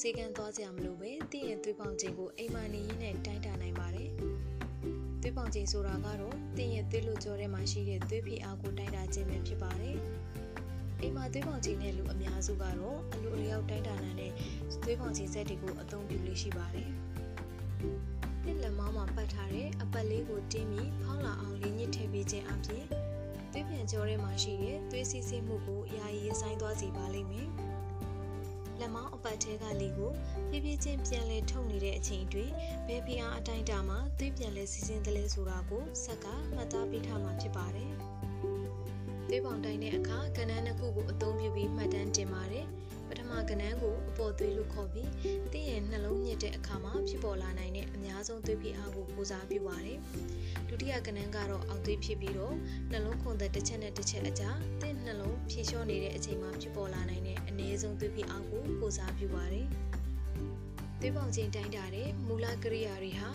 စေကန်းသွားကြမလို့ပဲတင့်ရဲ့သွေးပေါင်ချိန်ကိုအိမ်မာနေရင်းနဲ့တိုင်းတာနိုင်ပါတယ်။သွေးပေါင်ချိန်ဆိုတာကတော့တင့်ရဲ့သွေးလွှတ်ကြောထဲမှာရှိတဲ့သွေးဖိအားကိုတိုင်းတာခြင်းပဲဖြစ်ပါတယ်။အိမ်မာသွေးပေါင်ချိန်နဲ့လူအများစုကတော့အလိုအလျောက်တိုင်းတာနိုင်တဲ့သွေးပေါင်ချိန်စက်တွေကိုအသုံးပြုလို့ရှိပါတယ်။တစ်လက်မောင်းမှာပတ်ထားတဲ့အပတ်လေးကိုတင်းပြီးဖောင်းလာအောင်လေးညစ်ထည့်ပေးခြင်းအပြင်သွေးပြန်ကြောထဲမှာရှိတဲ့သွေးစီးဆင်းမှုကိုယာယီရဆိုင်သွားစေပါလိမ့်မယ်။လက်မောင်း အပတ်ထဲကလေးကိုဖြည်းဖြည်းချင်းပြန်လဲထုတ်နေတဲ့အချိန်တွင်ဘယ်ဖိအားအတိုင်းတာမှာသွေးပြန်လဲစီးဆင်းတယ်လဲဆိုတာကိုဆက်ကမှတ်သားပေးထားမှာဖြစ်ပါတယ်။သွေးပေါင်တိုင်းတဲ့အခါကဏ္ဍနှစ်ခုကိုအသုံးပြုပြီးမှတ်တမ်းတင်ပါတယ်။ ပထမကဏ္ဍကိုအပေါ်သွေးလို့ခေါ်ပြီးတင့်ရဲ့နှလုံးညစ်တဲ့အခါမှာဖြစ်ပေါ်လာနိုင်တဲ့အများဆုံးသွေးဖိအားကိုပူစားပြုပါတယ်။ဒုတိယကဏ္ဍကတော့အောက်သွေးဖြစ်ပြီးတော့နှလုံးခွန်သက်တစ်ချက်နဲ့တစ်ချက်အကြားတင့်နှလုံးဖြေလျှော့နေတဲ့အချိန်မှာဖြစ်ပေါ်လာနိုင်တဲ့အနည်းဆုံးသွေးဖိအားကိုပူစားပြုပါတယ်။သွေးပေါင်ချိန်တိုင်းတာတဲ့မူလကရိယာတွေဟာ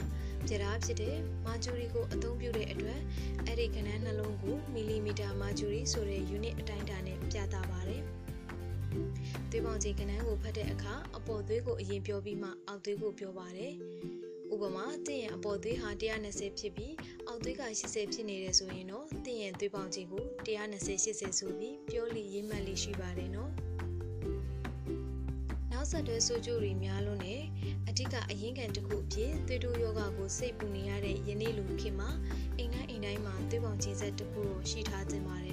ပြဓာဖြစ်တဲ့မာဂျူရီကိုအသုံးပြုတဲ့အတွက်အဲ့ဒီကဏ္ဍနှလုံးကိုမီလီမီတာမာဂျူရီဆိုတဲ့ unit အတိုင်းအတာနဲ့ပြသပါတယ်။ သွေးပေါင်ချိန်ကဏ္ဍကိုဖတ်တဲ့အခါအပေါ်သွေးကိုအရင်ပြောပြီးမှအောက်သွေးကိုပြောပါတယ်။ဥပမာတင့်ရဲ့အပေါ်သွေးဟာ120ဖြစ်ပြီးအောက်သွေးက80ဖြစ်နေတယ်ဆိုရင်တော့တင့်ရဲ့သွေးပေါင်ချိန်ကို120 80ဆိုပြီးပြောလိရေးမှတ်လိရှိပါတယ်နော်။နောက်ဆက်တွဲဆိုးကျိုးတွေများလို့နဲ့အဓိကအရင်းခံတစ်ခုအဖြစ်သွေးတိုးယောဂကိုစိတ်ပူနေရတဲ့ယနေ့လူခေတ်မှာအိမ်တိုင်းအိမ်တိုင်းမှာသွေးပေါင်ချိန်ဆက်တစ်ခုကိုရှိထားခြင်းပါတယ်နော်။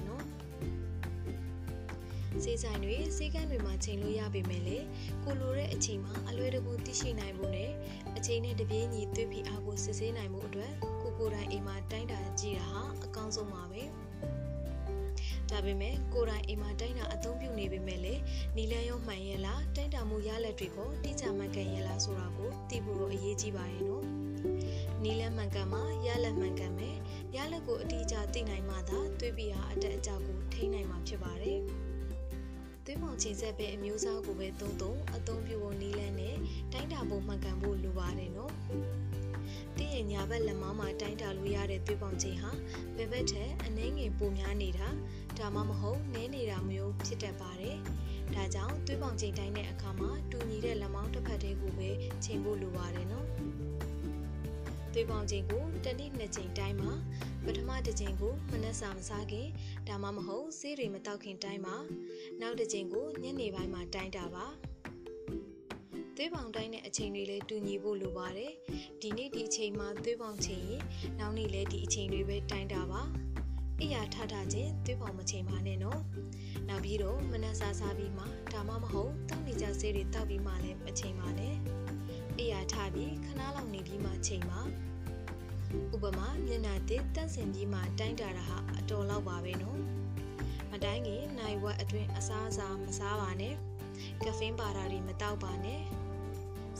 စေးဆိုင်တွေစေးကန်းတွေမှာချိန်လို့ရပေမဲ့လေကိုလိုတဲ့အချိန်မှာအလွယ်တကူသိရှိနိုင်ဖို့နဲ့အချိန်နဲ့တပြေးညီသွေးဖိအားကိုစစ်ဆေးနိုင်မှုအတွက်ကိုကိုယ်တိုင်အိမ်မှာတိုင်းတာကြည့်တာဟာအကောင်းဆုံးပါပဲဒါပေမဲ့ကိုယ်တိုင်အိမ်မှာတိုင်းတာအသုံးပြုနေပေမဲ့လေနီလန်းရောမှန်ရဲ့လားတိုင်းတာမှုရလက်တွေကိုတိကျမှန်ကန်ရဲ့လားဆိုတာကိုသိဖို့တော့အရေးကြီးပါရဲ့နော်နီလန်းမှန်ကန်မှာရလက်မှန်ကန်မယ်ရလက်ကိုအတိအကျသိနိုင်မှသာသွေးပိအားအတက်အကျကိုထိန်းနိုင်မှာဖြစ်ပါတယ်။ သွေးပေါင်ချိန်ဆက်ပဲအမျိုးအစားကိုပဲသုံးသုံးအသုံးပြုဖို့နည်းလမ်းနဲ့တိုင်းတာဖို့မှန်ကန်ဖို့လိုပါတယ်နော်။တင်းရဲ့ညာဘက်လက်မောင်းမှာတိုင်းတာလို့ရတဲ့သွေးပေါင်ချိန်ဟာဘယ်ဘက်ထက်အနှဲငယ်ပိုများနေတာဒါမှမဟုတ်နည်းနေတာမျိုးဖြစ်တတ်ပါတယ်။ဒါကြောင့်သွေးပေါင်ချိန်တိုင်းတဲ့အခါမှာတူညီတဲ့လက်မောင်းတစ်ဖက်တည်းကိုပဲချိန်ဖို့လိုပါတယ်နော်။သွေးပေါင်ချိန်ကိုတစ်နေ့နှစ်ချိန်တိုင်းမှာ ပထမတစ်ချိန်ကိုမနက်စာမစားခင်ဒါမှမဟုတ်ဆေးတွေမတောက်ခင်တိုင်းမှာနောက်တစ်ချိန်ကိုညနေပိုင်းမှာတိုင်းတာပါသွေးပေါင်တိုင်းတဲ့အချိန်တွေလည်းတူညီဖို့လိုပါတယ်ဒီနေ့ဒီအချိန်မှာသွေးပေါင်ချိန်ရင်နောက်နေ့လည်းဒီအချိန်တွေပဲတိုင်းတာပါအိယာထထချင်းသွေးပေါင်မချိန်ပါနဲ့နော်နောက်ပြီးတော့မနက်စားစားပြီးမှဒါမှမဟုတ်တောက်နေကြဆေးတွေတောက်ပြီးမှလည်းမချိန်ပါနဲ့အိယာထပြီးခဏလောက်နေပြီးမှချိန်ပါ ဥပမာမျက်နှာတစ်တန့်စင်ပြီးမှတိုင်းတာတာဟာအတော်လောက်ပါပဲနော်မတိုင်းခင်နိုင်ဝက်အတွင်းအစားအစာမစားပါနဲ့ကဖင်းပါတာတွေမတောက်ပါနဲ့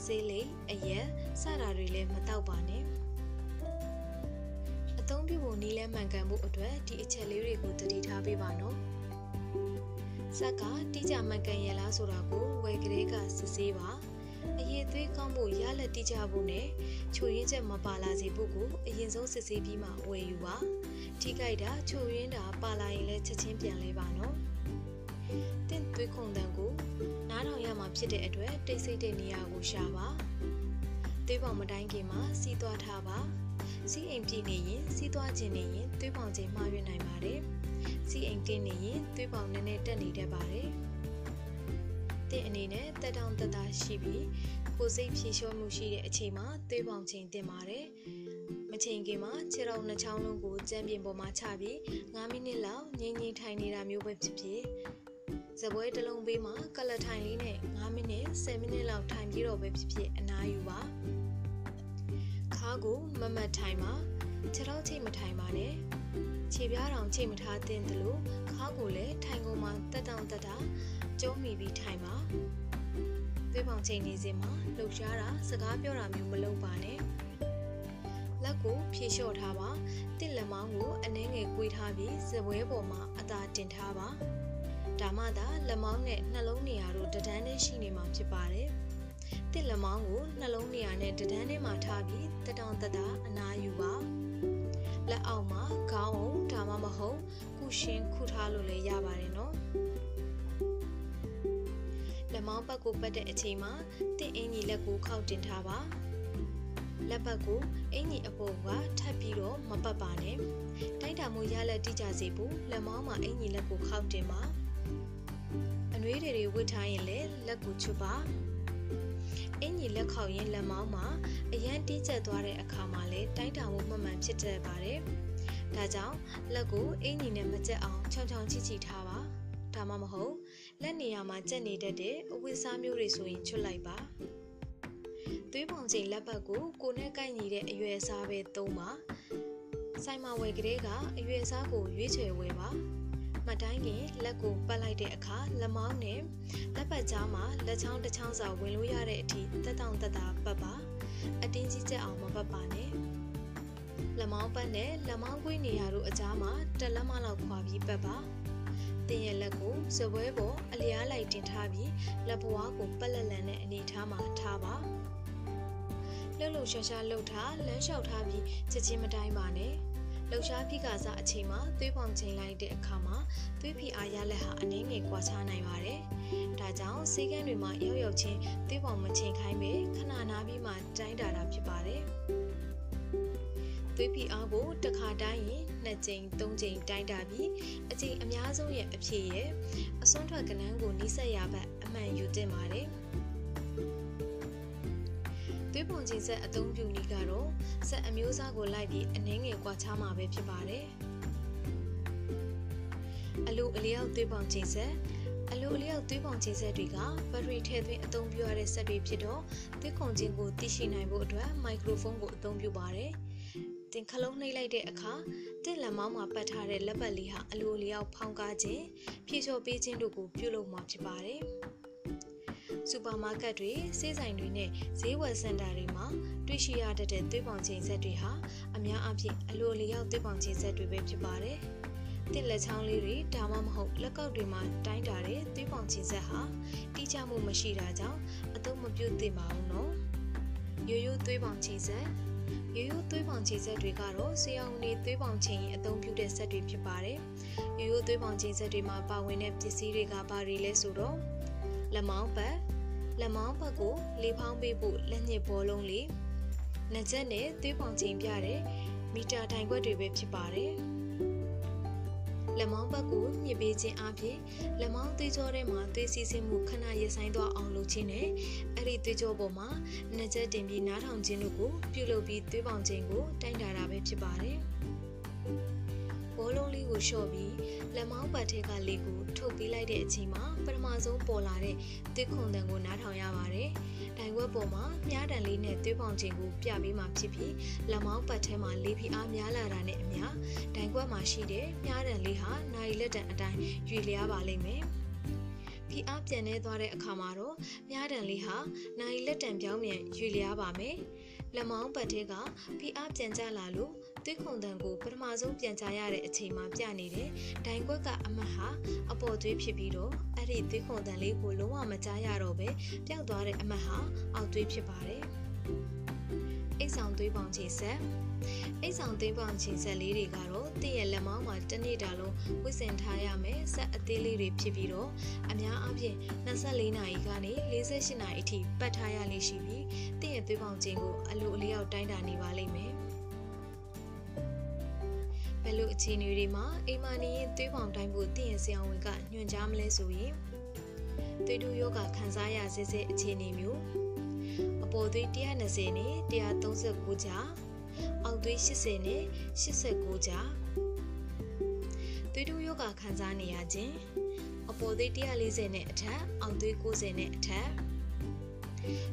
ဆေးလိပ်အရက်စတာတွေလည်းမတောက်ပါနဲ့အသုံးပြုဖို့နည်းလဲမှန်ကန်ဖို့အတွက်ဒီအချက်လေးတွေကိုတတိထားပေးပါနော်စက်ကတိကျမှန်ကန်ရလားဆိုတာကိုဝယ်ကလေးကစစ်ဆေးပါ အရေးသွေးကောင်းဖို့ရလက်တိကျဖို့နဲ့ချိုရင်းချက်မပါလာစေဖို့ကိုအရင်ဆုံးစစ်ဆေးပြီးမှဝယ်ယူပါထိကြိုက်တာချိုရင်းတာပါလာရင်လည်းချက်ချင်းပြန်လဲပါနော်တင့်သွေးခုန်တန်ကိုနားထောင်ရမှာဖြစ်တဲ့အတွက်တိတ်ဆိတ်တဲ့နေရာကိုရှာပါသွေးပေါင်မတိုင်းခင်မှာစီးသွားထားပါစီးအိမ်ပြည့်နေရင်စီးသွားခြင်းနေရင်သွေးပေါင်ချိန်မှားရွေးနိုင်ပါတယ်စီးအိမ်တင်းနေရင်သွေးပေါင်နည်းနည်းတက်နေတတ်ပါတယ်တ င့်အနေနဲ့တက်တောင့်တက်တာရှိပြီးကိုစိတ်ဖြေလျှော့မှုရှိတဲ့အချိန်မှာသွေးပေါင်ချိန်တင်ပါတယ်မချိန်ခင်မှာခြေထောက်နှချောင်းလုံးကိုကြမ်းပြင်ပေါ်မှာချပြီး9မိနစ်လောက်ငြိမ်ငြိမ်ထိုင်နေတာမျိုးပဲဖြစ်ဖြစ်ဇပွဲတစ်လုံးပေးမှာကလထိုင်လေးနဲ့9မိနစ်10မိနစ်လောက်ထိုင်ပြီးတော့ပဲဖြစ်ဖြစ်အနားယူပါခါကိုမမတ်ထိုင်ပါခြေထောက်ချိတ်မထိုင်ပါနဲ့ ခြေပြားတောင်ချိတ်မထားသင့်တယ်လို့ခါကိုလည်းထိုင်ကုန်မှာတက်တောင့်တက်တာကျုံးမိပြီးထိုင်ပါသွေးပေါင်ချိန်နေစဉ်မှာလှုပ်ရှားတာစကားပြောတာမျိုးမလုပ်ပါနဲ့လက်ကိုဖြေလျှော့ထားပါတစ်လက်မောင်းကိုအနှဲငယ်ကွေးထားပြီးဇပွဲပေါ်မှာအသာတင်ထားပါဒါမှသာလက်မောင်းနဲ့နှလုံးနေရာတို့တဒန်းနဲ့ရှိနေမှာဖြစ်ပါတယ်တစ်လက်မောင်းကိုနှလုံးနေရာနဲ့တဒန်းနဲ့မှာထားပြီးတတောင်တတာအနားယူပါ လက်အောက်မှာခေါင်းအောင်ဒါမှမဟုတ်ကုရှင်ခုထားလို့လည်းရပါတယ်နော်လက်မောင်းပတ်ကိုပတ်တဲ့အချိန်မှာတင့်အင်ကြီးလက်ကိုခောက်တင်ထားပါလက်ပတ်ကိုအင်ကြီးအပေါ်ကထပ်ပြီးတော့မပတ်ပါနဲ့တိုက်တာမှုရလက်တိကျစေဖို့လက်မောင်းမှာအင်ကြီးလက်ကိုခောက်တင်ပါအနှွေးတွေဝတ်ထားရင်လည်းလက်ကိုချွတ်ပါ အင်ကြီးလက်ခောက်ရင်လက်မောင်းမှာအရန်တီးကျက်သွားတဲ့အခါမှာလည်းတိုင်းတာမှုမှန်မှန်ဖြစ်တတ်ပါတယ်။ဒါကြောင့်လက်ကိုအင်ကြီးနဲ့မကျက်အောင်ချောင်ချောင်ချိချိထားပါ။ဒါမှမဟုတ်လက်နေရာမှာကျက်နေတတ်တဲ့အဝတ်စားမျိုးတွေဆိုရင်ချွတ်လိုက်ပါ။သွေးပေါင်ချိန်လက်ပတ်ကိုကိုနဲ့ကိုက်ညီတဲ့အရွယ်အစားပဲသုံးပါ။ဆိုင်မှာဝယ်ကလေးကအရွယ်အစားကိုရွေးချယ်ဝယ်ပါ။မတိုင်းခင်လက်ကိုပတ်လိုက်တဲ့အခါလက်မောင်းနဲ့လက်ပတ်ကြားမှာလက်ချောင်းတစ်ချောင်းစာဝင်လို့ရတဲ့အထိ တက်တောင့်တက်တာပတ်ပါအတင်းကြီးကျက်အောင်မပတ်ပါနဲ့လက်မောင်းပတ်နဲ့လက်မောင်းကွေးနေရာတို့အကြားမှာတက်လက်မလောက်ခွာပြီးပတ်ပါတင်ရဲ့လက်ကိုစပွဲပေါ်အလျားလိုက်တင်ထားပြီးလက်ပွားကိုပက်လက်လန်တဲ့အနေထားမှာထားပါလှုပ်လှုပ်ရှားရှားလှုပ်ထားလမ်းလျှောက်ထားပြီးချက်ချင်းမတိုင်းပါနဲ့ လှုပ်ရှားဖိကစားအချိန်မှာသွေးပေါင်ချိန်လိုက်တဲ့အခါမှာသွေးဖိအားရလက်ဟာအနည်းငယ်ကွာခြားနိုင်ပါတယ်။ဒါကြောင့်ဆေးကန်းတွေမှာရောက်ရောက်ချင်းသွေးပေါင်မချိန်ခိုင်းပဲခဏနာပြီးမှတိုင်းတာတာဖြစ်ပါတယ်။သွေးဖိအားကိုတစ်ခါတိုင်းရင်နှစ်ကြိမ်သုံးကြိမ်တိုင်းတာပြီးအကြိမ်အများဆုံးရဲ့အဖြစ်ရဲ့အစွန်းထွက်ကနန်းကိုနှိစက်ရဘက်အမှန်ယူတင်ပါတယ်။ သွေးပုံချင်းဆက်အသုံးပြုနည်းကတော့ဆက်အမျိုးအစားကိုလိုက်ပြီးအနှင်းငယ်ကွာခြားမှာပဲဖြစ်ပါတယ်။အလိုအလျောက်သွေးပုံချင်းဆက်အလိုအလျောက်သွေးပုံချင်းဆက်တွေကဘက်ထရီထည့်သွင်းအသုံးပြုရတဲ့ဆက်တွေဖြစ်တော့သွေးခုန်ခြင်းကိုသိရှိနိုင်ဖို့အတွက်မိုက်ခရိုဖုန်းကိုအသုံးပြုပါတယ်။တင်ခလုံးနှိပ်လိုက်တဲ့အခါတစ်လက်မောင်းမှာပတ်ထားတဲ့လက်ပတ်လေးဟာအလိုလျောက်ဖောင်းကားခြင်းဖြည့်လျှော်ပေးခြင်းတို့ကိုပြုလုပ်မှာဖြစ်ပါတယ်။ စူပါမားကတ်တွေစေးဆိုင်တွေနဲ့ဈေးဝယ်စင်တာတွေမှာတွေ့ရှိရတတ်တဲ့သွေးပေါင်ချိန်ဆက်တွေဟာအများအပြားအလိုအလျောက်သွေးပေါင်ချိန်ဆက်တွေပဲဖြစ်ပါတယ်။တစ်လက်ချောင်းလေးတွေဒါမှမဟုတ်လက်ကောက်တွေမှာတိုင်းတာတဲ့သွေးပေါင်ချိန်ဆက်ဟာတိကျမှုမရှိတာကြောင့်အသုံးမပြုသင့်ပါဘူးနော်။ရိုးရိုးသွေးပေါင်ချိန်ဆက်ရိုးရိုးသွေးပေါင်ချိန်ဆက်တွေကတော့ဆေးရုံနေသွေးပေါင်ချိန်ရင်အသုံးပြုတဲ့ဆက်တွေဖြစ်ပါတယ်။ရိုးရိုးသွေးပေါင်ချိန်ဆက်တွေမှာပါဝင်တဲ့ပစ္စည်းတွေကဘာတွေလဲဆိုတော့လက်မောင်းပတ် လက်မောင်းဘက်ကိုလေဖောင်းပေးဖို့လက်ညှစ်ဘောလုံးလေးနှက်ချက်နဲ့သွေးပေါင်ချိန်ပြတဲ့မီတာတိုင်ခွက်တွေပဲဖြစ်ပါတယ်လက်မောင်းဘက်ကိုညှစ်ပေးခြင်းအပြင်လက်မောင်းသွေးကြောထဲမှာသွေးစီးဆင်းမှုခဏရဆိုင်သွားအောင်လုပ်ခြင်းနဲ့အဲ့ဒီသွေးကြောပေါ်မှာနှက်ချက်တင်ပြီးနားထောင်ခြင်းတို့ကိုပြုလုပ်ပြီးသွေးပေါင်ချိန်ကိုတိုင်းတာတာပဲဖြစ်ပါတယ်ဘော လုံးလေးကိုလျှော့ပြီးလက်မောင်းပတ်ထဲကလေးကိုထုတ်ပေးလိုက်တဲ့အချိန်မှာပထမဆုံးပေါ်လာတဲ့သွေးခွန်တန်ကိုနားထောင်ရပါတယ်။တိုင်ခွက်ပေါ်မှာမြားတန်လေးနဲ့သွေးပေါင်ချိန်ကိုပြပေးမှဖြစ်ပြီးလက်မောင်းပတ်ထဲမှာလေးဖိအားများလာတာနဲ့အမျှတိုင်ခွက်မှာရှိတဲ့မြားတန်လေးဟာနိုင်လက်တန်အတိုင်းရွေလျားပါလိမ့်မယ်။ဖိအားပြန်နေသွားတဲ့အခါမှာတော့မြားတန်လေးဟာနိုင်လက်တံပြောင်းပြန်ရွေလျားပါမယ်။လက်မောင်းပတ်ထဲကဖိအားပြန်ကျလာလို့ သွေးခုန်တန်ကိုပထမဆုံးပြန်ချရတဲ့အချိန်မှာပြနေတဲ့ဒိုင်ကွက်ကအမတ်ဟာအပေါ်သွေးဖြစ်ပြီးတော့အဲ့ဒီသွေးခုန်တန်လေးကိုလုံးဝမကြားရတော့ပဲပျောက်သွားတဲ့အမတ်ဟာအောက်သွေးဖြစ်ပါတယ်အိတ်ဆောင်သွေးပေါင်ချေဆက်အိတ်ဆောင်သွေးပေါင်ချေဆက်လေးတွေကတော့တည့်ရဲ့လက်မောင်းမှာတစ်နေ့တာလုံးဝစ်စင်ထားရမယ်ဆက်အသေးလေးတွေဖြစ်ပြီးတော့အများအားဖြင့်24နာရီကနေ48နာရီအထိပတ်ထားရလိမ့်ရှိပြီးတည့်ရဲ့သွေးပေါင်ချိန်ကိုအလိုအလျောက်တိုင်းတာနေပါလိမ့်မယ် ဘယ်လိုအခြေအနေတွေမှာအိမ်မာနေရင်သွေးပေါင်တိုင်းဖို့တင့်ရဲ့ဆရာဝန်ကညွှန်ကြားမလဲဆိုရင်သွေးတူယောဂခံစားရစေစေအခြေအနေမျိုးအပေါ်သွေး120နဲ့139ကြားအောက်သွေး80နဲ့89ကြားသွေးတူယောဂခံစားနေရခြင်းအပေါ်သွေး140နဲ့အထက်အောက်သွေး90နဲ့အထက်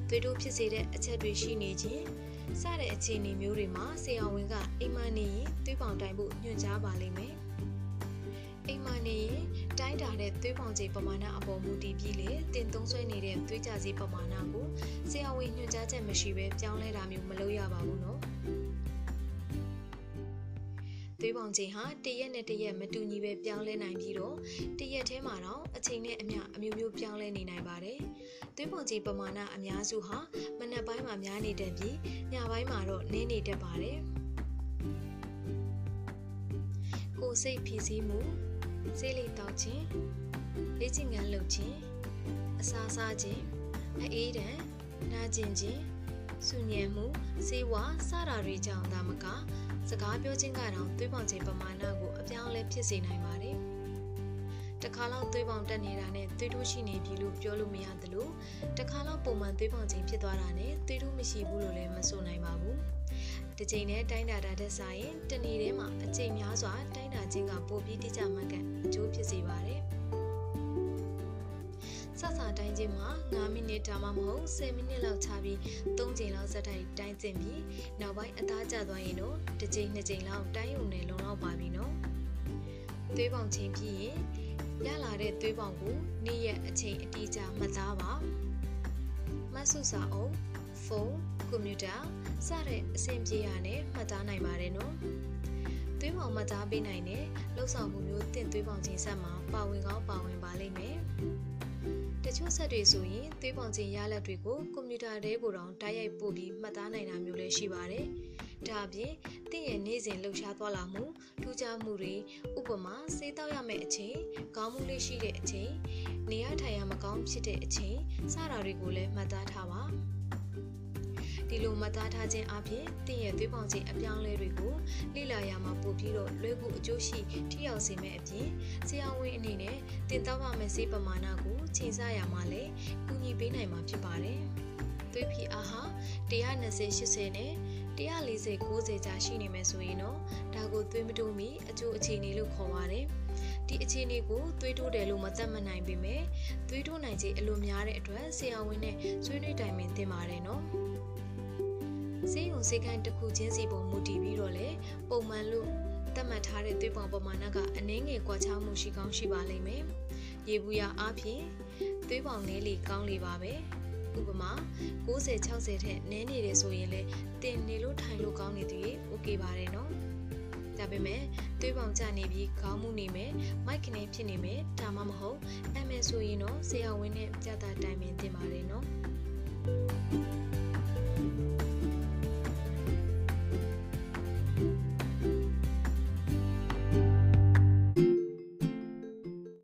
သွေးတိုးဖြစ်စေတဲ့အချက်တွေရှိနေခြင်း စတဲ့အခြေအနေမျိုးတွေမှာဆရာဝန်ကအိမ်မနေရင်သွေးပေါင်တိုင်းဖို့ညွှန်ကြားပါလိမ့်မယ်။အိမ်မနေရင်တိုင်းတာတဲ့သွေးပေါင်ချိန်ပမာဏအပေါ်မူတည်ပြီးလေတင်သုံးဆွဲနေတဲ့သွေးကြစီပမာဏကိုဆရာဝန်ညွှန်ကြားချက်မရှိဘဲပြောင်းလဲတာမျိုးမလုပ်ရပါဘူးနော်။ သွေးပေါင်ချိန်ဟာတရက်နဲ့တရက်မတူညီပဲပြောင်းလဲနိုင်ပြီးတော့တရက်ထဲမှာတော့အချိန်နဲ့အမျှအမျိုးမျိုးပြောင်းလဲနေနိုင်ပါတယ်။သွေးပေါင်ချိန်ပမာဏအများစုဟာမနက်ပိုင်းမှာများနေတတ်ပြီးညပိုင်းမှာတော့နည်းနေတတ်ပါတယ်။ကိုယ်စိတ်ဖြည့်ဆည်းမှုစေးလိတောက်ခြင်းလေ့ကျင့်ခန်းလုပ်ခြင်းအစာစားခြင်းအေးဒဏ်နာကျင်ခြင်း ဆူညံမှုစေဝါစတာတွေကြောင့်သာမကစကားပြောခြင်းကတောင်သွေးပေါင်ခြင်းပမာဏကိုအပြောင်းအလဲဖြစ်စေနိုင်ပါတယ်တခါလောက်သွေးပေါင်တက်နေတာနဲ့သွေးတိုးရှိနေပြီလို့ပြောလို့မရသလိုတခါလောက်ပုံမှန်သွေးပေါင်ခြင်းဖြစ်သွားတာနဲ့သွေးတိုးမရှိဘူးလို့လည်းမဆိုနိုင်ပါဘူးတစ်ချိန်နဲ့တိုင်းတာတာတဲ့ဆိုင်ရင်တနေ့တည်းမှာအချိန်များစွာတိုင်းတာခြင်းကပိုပြီးတိကျမှန်ကန်အကျိုးဖြစ်စေပါတယ် ဆဆတိုင်းခြင်းမှာ9မိနစ်ဒါမှမဟုတ်10မိနစ်လောက်ချပြီး3ချိန်လောက်ဇက်တိုက်တိုင်းကျင်ပြီးနောက်ပိုင်းအသားကျသွားရင်တော့တစ်ချိန်နှစ်ချိန်လောက်တိုင်းုံနဲ့လုံလောက်ပါပြီနော်သွေးပေါင်ချင်းပြီးရင်ရလာတဲ့သွေးပေါင်ကိုနေ့ရက်အချိန်အတိအကျမှတ်သားပါမဆုစာအုပ်ဖုန်းကွန်ပျူတာစတဲ့အဆင့်ပြေရနဲ့မှတ်သားနိုင်ပါတယ်နော်သွေးပေါင်မှတ်သားပေးနိုင်တဲ့လှုပ်ဆောင်မှုမျိုးတင့်သွေးပေါင်ချင်းဆက်မှာပါဝင်ကောင်းပါဝင်ပါလိမ့်မယ် တချို့ဆက်တွေဆိုရင်သွေးပေါင်ချင်းရလက်တွေကိုကွန်ပျူတာထဲကိုတောင်တိုက်ရိုက်ပို့ပြီးမှတ်သားနိုင်တာမျိုးလည်းရှိပါတယ်ဒါအပြင်တင့်ရဲ့နေ့စဉ်လှုပ်ရှားသွားလာမှုထူးခြားမှုတွေဥပမာစေးတောက်ရမယ့်အချိန်ကောင်းမှုလေးရှိတဲ့အချိန်နေရထိုင်ရမကောင်းဖြစ်တဲ့အချိန်စတာတွေကိုလည်းမှတ်သားထားပါ ဒီလိုမှတ်သားထားခြင်းအပြင်တင့်ရဲ့သွေးပေါင်ချိန်အပြောင်းလဲတွေကိုလေ့လာရမှာပို့ပြီးတော့လွယ်ကူအကျိုးရှိထိရောက်စေမယ့်အပြင်ဆရာဝန်အနေနဲ့တင်တောက်ရမယ့်ဆေးပမာဏကိုချိန်ဆရမှာလည်းကူညီပေးနိုင်မှာဖြစ်ပါတယ်။သွေးဖြီအားဟာ120 80နဲ့140 90ကြာရှိနေမယ်ဆိုရင်တော့ဒါကိုသွေးမတိုးမီအကျိုးအခြေအနေလို့ခေါ်ပါတယ်။ဒီအခြေအနေကိုသွေးတိုးတယ်လို့မသတ်မှတ်နိုင်ပေမဲ့သွေးတိုးနိုင်ခြင်းအလိုများတဲ့အတွက်ဆရာဝန်နဲ့ဆွေးနွေးတိုင်ပင်သင့်ပါတယ်နော်။ စေယုံစေကန်းတစ်ခုချင်းစီပေါ်မူတည်ပြီးတော့လေပုံမှန်လို့သတ်မှတ်ထားတဲ့သွေးပေါင်ပမာဏကအနည်းငယ်ကွာခြားမှုရှိကောင်းရှိပါလိမ့်မယ်။ရေဘူးရအားဖြင့်သွေးပေါင်နည်းလေကောင်းလေပါပဲ။ဥပမာ90 60ထက်နည်းနေတယ်ဆိုရင်လေတင်နေလို့ထိုင်လို့ကောင်းနေသည်။ Okay ပါတယ်နော်။ဒါပေမဲ့သွေးပေါင်ကျနေပြီးခေါင်းမှုနေမယ်၊မိုက်ကနေဖြစ်နေမယ်၊ဒါမှမဟုတ်အမယ်ဆိုရင်တော့ဆရာဝန်နဲ့ကြာတာတိုင်ပင်တင်ပါတယ်နော်။